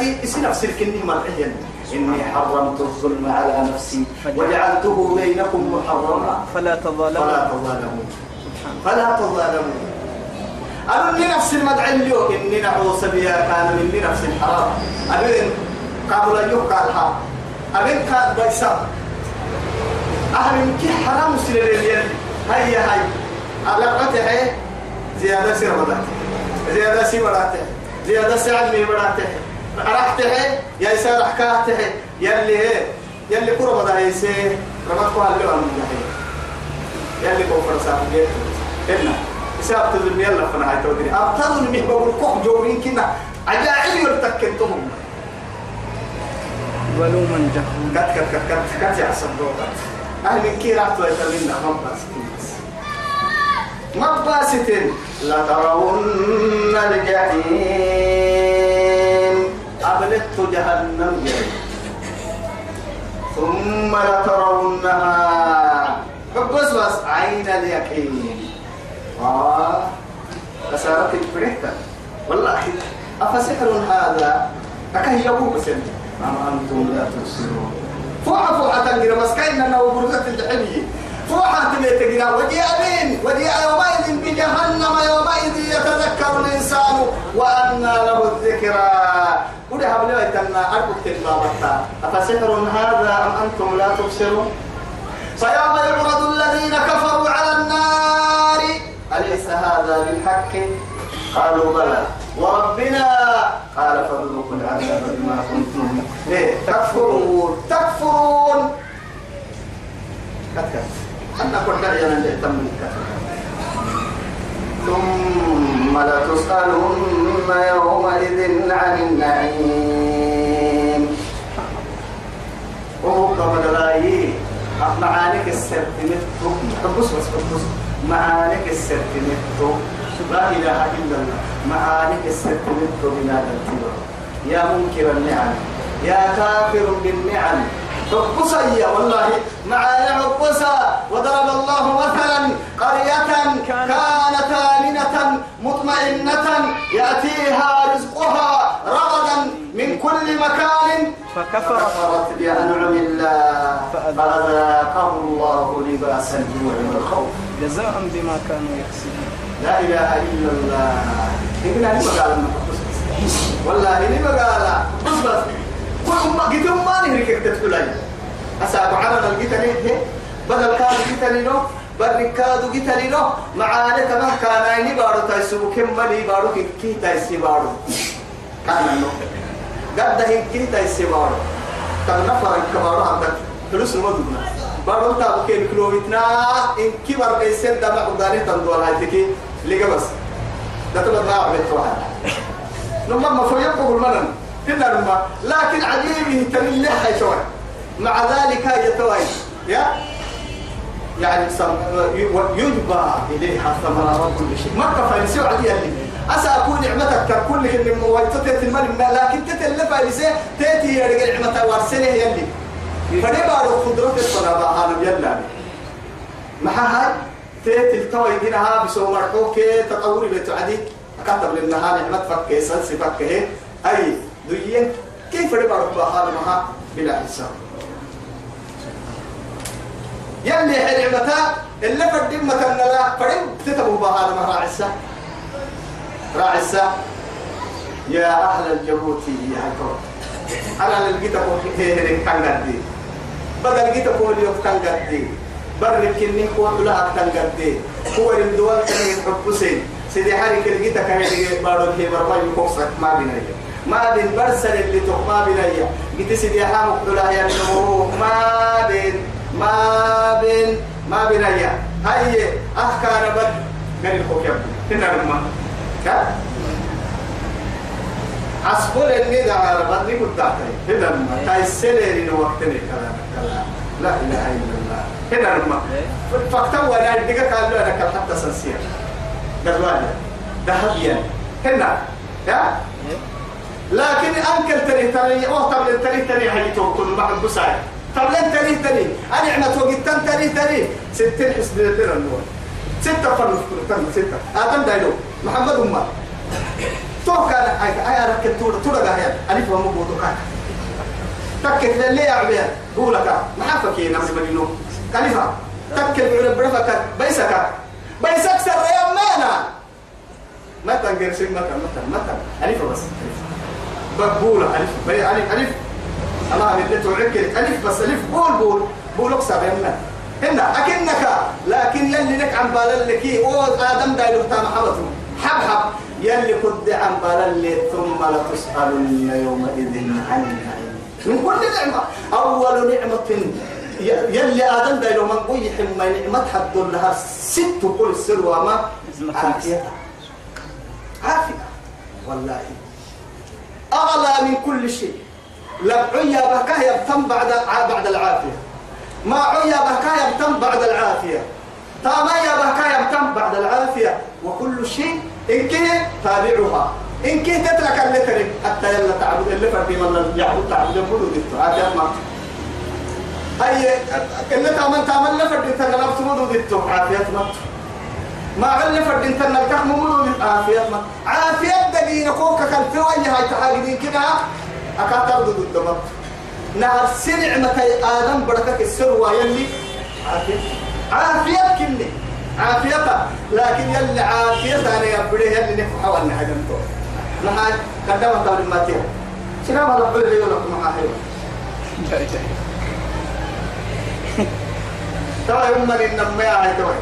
أدي اسم نفس الكني مرحيا إني حرمت الظلم على نفسي وجعلته بينكم محرما. فلا تظالموا. فلا تظالموا. فلا تظالموا. أنا من نفس المدعي اليوم. إني نعوص بها كان من نفس الحرام. أبين قبل أن يقع الحرام أبين كان بيسا. أهل من حرام سنين اليوم هيا هاي ألقته زيادة سير بدأته زيادة سير بدأته زيادة سعد مي بدأته رحته يا إسا رحكاته يلي هي يلي كرة بدأ يسي رمضكوا هاللي وعلم يلي كوفر سابقه إنا إسا أبتدوا يلا فنا هاي تودري أبتدوا المه بقول كوح جورين كنا. عجائب يرتكنتهم ولوما جهولا. كت كت كت كت كت يا صدوقات أهل من كي رحتوا يتمنى مباس مباسة لترون الجحيم. جهنم. ثم لترونها. بس بس عين اليقين. آه أسارك فرحتا والله أفسحر هذا؟ أكهي يبوك سنة أم أنتم لا تبصرون. فوحة فوحة تنقل مسكين أنه برزة الجحيم. فوحة تنقل وجيء مين وجيء يومئذ بجهنم يومئذ يتذكر الإنسان وأنى له الذكرى. هب لي تنا أركب تبابتا أفسحر هذا أم أنتم لا تبصرون؟ فيوم يعرض الذين كفروا على النار. أليس هذا بالحق؟ قالوا بلى. وربنا قال فذوقوا العذاب بما كنتم إيه تكفرون. تكفرون. كت كت أنا كنت أعلم أن يهتم ثم لتسألن يومئذ عن النعيم. وهو بدلاي معانك السرتمتو بص بص بص معانك السرتمتو لا إله إلا الله. معانك السرتمتو بنادى التبر يا منكر النعم. يا كافر بالنعم. حبسا والله معانا حبسا وضرب الله مثلا قرية كانت آمنة مطمئنة يأتيها رزقها رغدا من كل مكان. فكفرت بأنعم الله فأذاقه الله لباس الجوع والخوف. جزاء بما كانوا يكسبون. لا إله إلا الله. إننا قال والله قال بس بس. كل ما ما نهرك تدخلي أسابع على القتل بدل كان قتل له برك كادو قتل كان عيني بارو تايسو كم ملي بارو كي تايسي بارو. كان النقطة قد هي كي تايسي بارو. كان نفر كبارو عندك فلوس دبنا بارو تابو كين كيلومترنا إن كبر بيسن دمع قداني تندور هاي تكي. لقى بس. ده تبغى تضيع بيت واحد. لما ما فوق المنن كنا لما لكن عجيبه تميل لها شوي مع ذلك يتوي يا؟ يعني. يجبى إليها ثمرات كل شيء. ما كفى يسوع علي اللي أسا أكون نعمتك كل كل من ويتتت المال لكن تتلفى لسه تأتي يا نعمتها وارسله يلي فدي بارو خضرة الصنابة أنا يلا مع هاي؟ تأتي التوي هنا بسو مرحوك تطوري بتعدي كتب لنا نعمة فك سلسي فك هي أي دوين كيف بارو بحال مها؟ بلا حساب. يلي حرمتا اللي فدين مثلا لا فريم تتبو بها لما راعسة راعسة يا أهل الجبوتي يا هكو أنا لقيت أقول هيك كان قدي. بدل لقيت أقول يوم كان قدي. برك كني قوة لها كان قدي. هو الدول كان يحب سين سيدي جيتا كان يجي بارو كي يكوكسك ما بيني ما بين برسل اللي تقما بيني جيت سيدي حامك دولا يا ما بين ما بين ما بين يا هاي أحكار بد قال الخوكب هنا رما كا أسفل اللي ده على بدري كنت تعطي هنا رما تاي سلري وقتني كلام كلام لا إله إلا الله. هنا رما فكتب ولا يديك قال له أنا كل حتى سنسير. قال ذهبيا هنا يا لكن أنكل تري تري وهم تري تري هيتو كل بعد بساعة قبلين تري تري. أنا عمت وقتن تري تري. ستين حسن ترى النور ستة فرن ترى ستة. آدم دايلو محمد أمة. تو كان أي أي أركب تورا تورا جاهيا ألف وهم بوتوكا تكت للي يا عبيا قولك ما حفك يا نفس بدينو كلفة تكت على برفك بيسك. بيسك سر يا مانا. متى قرسين متى متى متى ألف بس. بقولة ألف بي ألف. ألف أما من اللي تعرف ألف بس ألف. قول قول أكسر يا هنا أكنك لكن يلي لك عن بالك أو آدم دايلو تام حبته حب حب. يلي كد عن بالك ثم لتسألن يومئذ عن النعيم من كل نعمة. أول نعمة يلي آدم دايلو من قوي حما نعمة حد لها ست كل السلوى ما. عافية. عافية. والله. أغلى من كل شيء. لبعيا بكاه يبتم بعد بعد العافية. ما عيا بكايا يبتم بعد العافية. تامايا بكايا يبتم بعد العافية. وكل شيء إن كه تابعها. إن كه تترك اللي ترك حتى يلا تعبد اللي فردي من يعبد تعبد يقولوا دكتور هذا ما أي اللي تعمل تعمل اللي فردي تنلب تمدو دكتور عافية ما ما علم فردي تنلب تحمل عافية ما عافية دقيقة كوكا كان في وجه هاي تحاجدين كده أكاتر ضد الدمر نهر سنعمة آدم بركة السر ويلي. عافية عافية كني. عافية لكن يلي عافية أنا يبري يلي نفح حجمته نهار قدام طول ما تيا شنو ما اللي يقول لكم معاهيو جاي جاي. ترى يوم إنما يا توي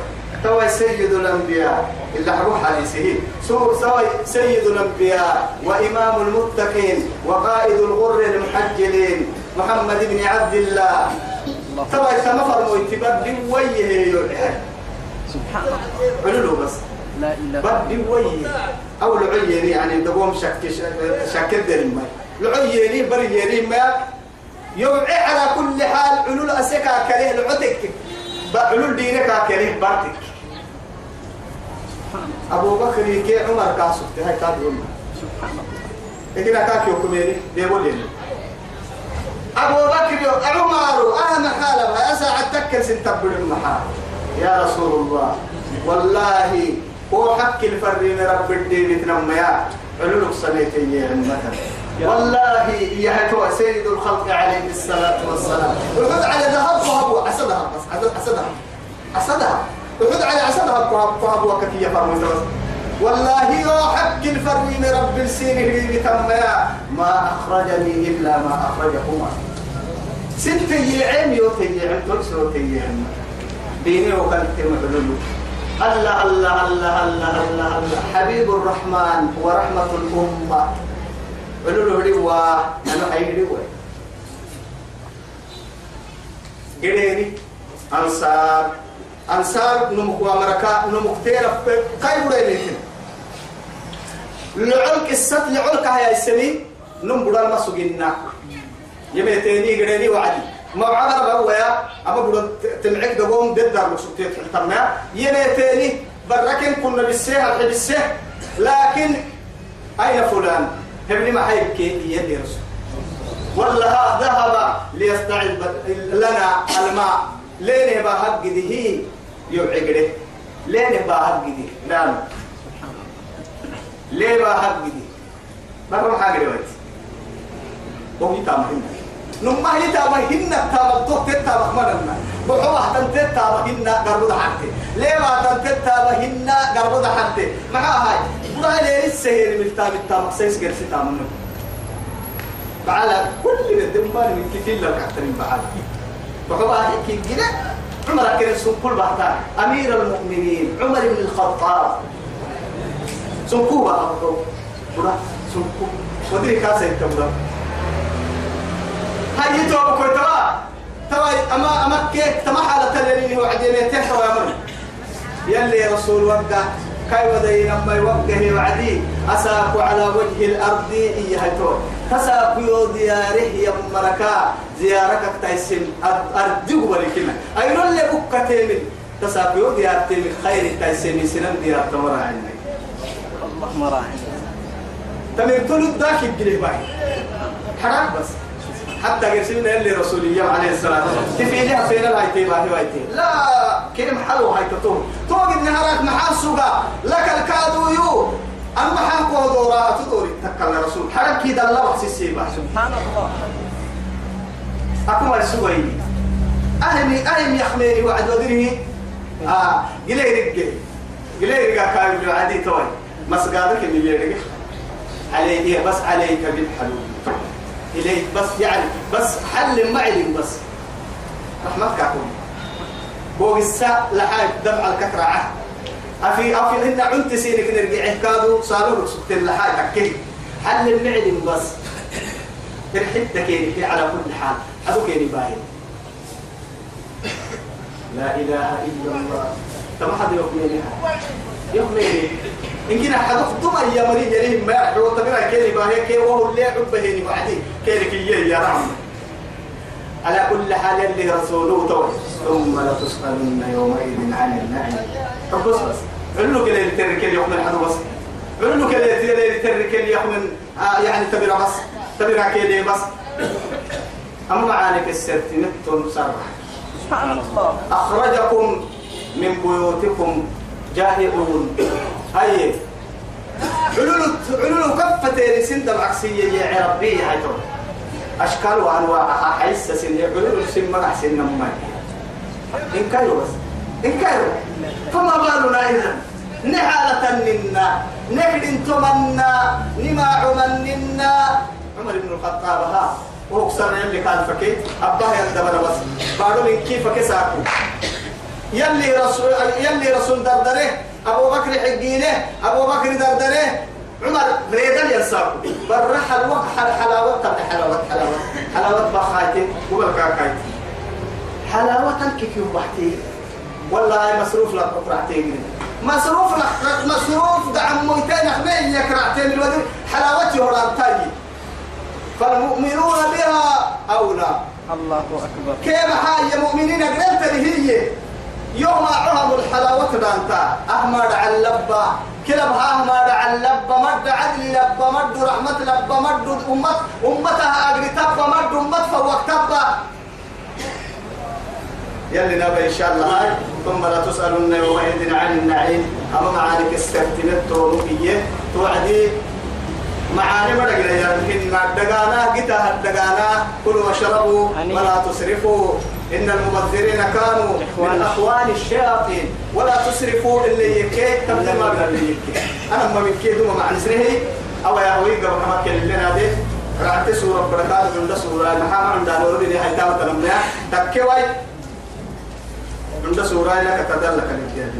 توي سيد الأنبياء. اللي حروح عليه سهيل. سو سوي سيد الأنبياء وإمام المتقين وقائد الغر المحجلين محمد بن عبد الله. الله تبا يتمفر مو يتبدي ويه سبحان الله. علو بس. لا إله بدي ويه أو العيني يعني دقوم شك شك الدرم العيني بريني ما يوعي على كل حال علو الأسكا كريه العتك علو دينك كريه بارتك. أبو بكر كي عمر كاسوت هاي الله لكن أكاك يوكميني بيقول لي أبو بكر عمر أهم حالة أسعى التكل سنتبر المحال يا رسول الله والله هو حق الفرين رب الدين تنميا. علوك سنتين يا مثلا والله يا سيد الخلق عليه الصلاة والسلام. وحد على ذهب بس عسد عسدها عسدها وحد على عسدها وهب وهب وكتية فرمي والله يا حق الفرين رب السين تنميا ما أخرجني إلا ما أخرجكما ست يعين يوتي يعين. تلسو تيعين ديني وكانت محلول الله الله الله الله الله الله. حبيب الرحمن ورحمة الأمة. علول هدوا أنا حي هدوا جريني أنصار أنصار نمك ومركا نمك تيرا كاي برينيتين لعلك السط لعلك هيا السنين نم بدل ما سجينا يميتيني جريني وعدي ما عبر بويا أما بدل تمعك دقوم ضد المقصود تحتمنا يميتيني بركن كنا بالسيه الحب السيه لكن أين فلان ابن ما حيب كي يدي رسول. والله ذهب ليستعد لنا الماء. لين بهب هي يوعي لين بهب قده نعم. ليه بهب قده ما كم حاجة دلوقتي وهي تامهن نما هي تامهن تامتو تتامهن بحوة تنتت تامهن قرب حتى ليه ما تنتت تامهن قرب حتى مع هاي. بقى ليه السهل من تام التام سيس قرس تامهن بعلا كل الدمان من كتير لو كحترين بعلا بحوة هيك كده عمر كده سنقول بحتا أمير المؤمنين عمر بن الخطاب. سنقوا بقى بقى سنقوا ودري كاسة يتبقى هاي تو بكو توا توا أما أما كيك تما حالة اللي هو عديني تحوى يا من يلي رسول وقع. كاي ودي لما يوقه وعدي. أساك على وجه الأرض إيها تو تساك يو دياره يا مركا زيارتك تيسم أرجو ولكن أيضا اللي بكة تيمن؟ تساك يو ديار تيمن. خير تيسم سنم ديار تمر عني اللهم راحم تمر تلو داك يبقى باي. حرام بس. حتى قرسلنا اللي رسولية عليه الصلاة والسلام تفيدها فين الهايتي باهي وايتي لا كلم حلو هاي تطور توقد نهارك محاسوغا لك الكادو يو. أما حاكو دورا أتدوري تكال رسول. حرك كده الله بحسي السيبا سبحان الله. أكما السوي أهمي أهمي يخميري وعد ودره آه قلي رجل قلي رجل كايو. عادي توي. مسقادك اللي يرجع عليه بس عليك بالحلول إليك بس يعني بس حل معلم بس. رحمتك أكون بوق الساعة لحاج دمع الكترة أفي أفي إن عنت سينك نرجع كادو صاروا سكت لحاج أكيد حل المعلم بس. الحتة كيني على كل حال. هذا كيني باين. لا إله إلا الله. تما حد يقبلني يقبلني إن كنا حد خدوم يا مريض يليه ما يحلو تبرا كيني باهي كي وهو اللي عبه هني بعدي. كيني كي يا رحمة. على كل حال اللي رسوله توي ثم لتسألن يومئذ عن النعيم. بس بس. علو كده اللي ترك اللي يحمل حدو بس. علو كده اللي ترك اللي يحمل آه يعني تبرا بس. تبرا كده بس. أما معانك السرتنت صرح سبحان الله. أخرجكم من بيوتكم جاهلون. هاي. علول علول كفتين سند العكسية يا ربي هاي أشكال وأنواعها حيث سن. علول سن مرح سن نمي إن كانوا بس. إن كانوا. فما بالنا إذا نحالة منا نحن تمنا نما عمننا عمر بن الخطاب ها. وكسر يلي كان فكي. أباه يندبر بس. بعدو من كيف كساكو يلي رسول يلي رسول دردره. أبو بكر حقينه أبو بكر دردرة. عمر ريدل ينساكو برح الوقت حل حلاوة تبع حلاوة حلاوة حلاوة بخاتي قبل كاكايت حلاوة كيف يوبحتي؟ والله مصروف لك قطرعتين مصروف لك مصروف دعم موتين أخمين يكرعتين الودر حلاوتي هرانتاجي فالمؤمنون بها أولى. الله أكبر. كيف حاجة مؤمنين؟ قلت هي. يوم عهم الحلاوة دانتا. أحمد على اللبة كلب أحمد على اللبة مد عدل لبة مد رحمة لبة مد أمت. أمتها أجري تبا. مد أمت فوق تبا. يلي نبي إن شاء الله. هاي ثم لا تسألن يومئذ عن النعيم. أما معانك استفتنت تونكية توعدي ما دقنا يمكن دقانا قتا دقانا كلوا واشربوا ولا تسرفوا. إن المبذرين كانوا من أخوان الشياطين. ولا تسرفوا اللي يكي تبدا ما اللي يكي. أنا ما من كي دوما مع نسره أو يا هوي قبل ما كان لنا دي رعت سورة بركات من سورة محمد عند نور دي هاي تام تلمنا تكوي عند سورة لك تدلك الكتاب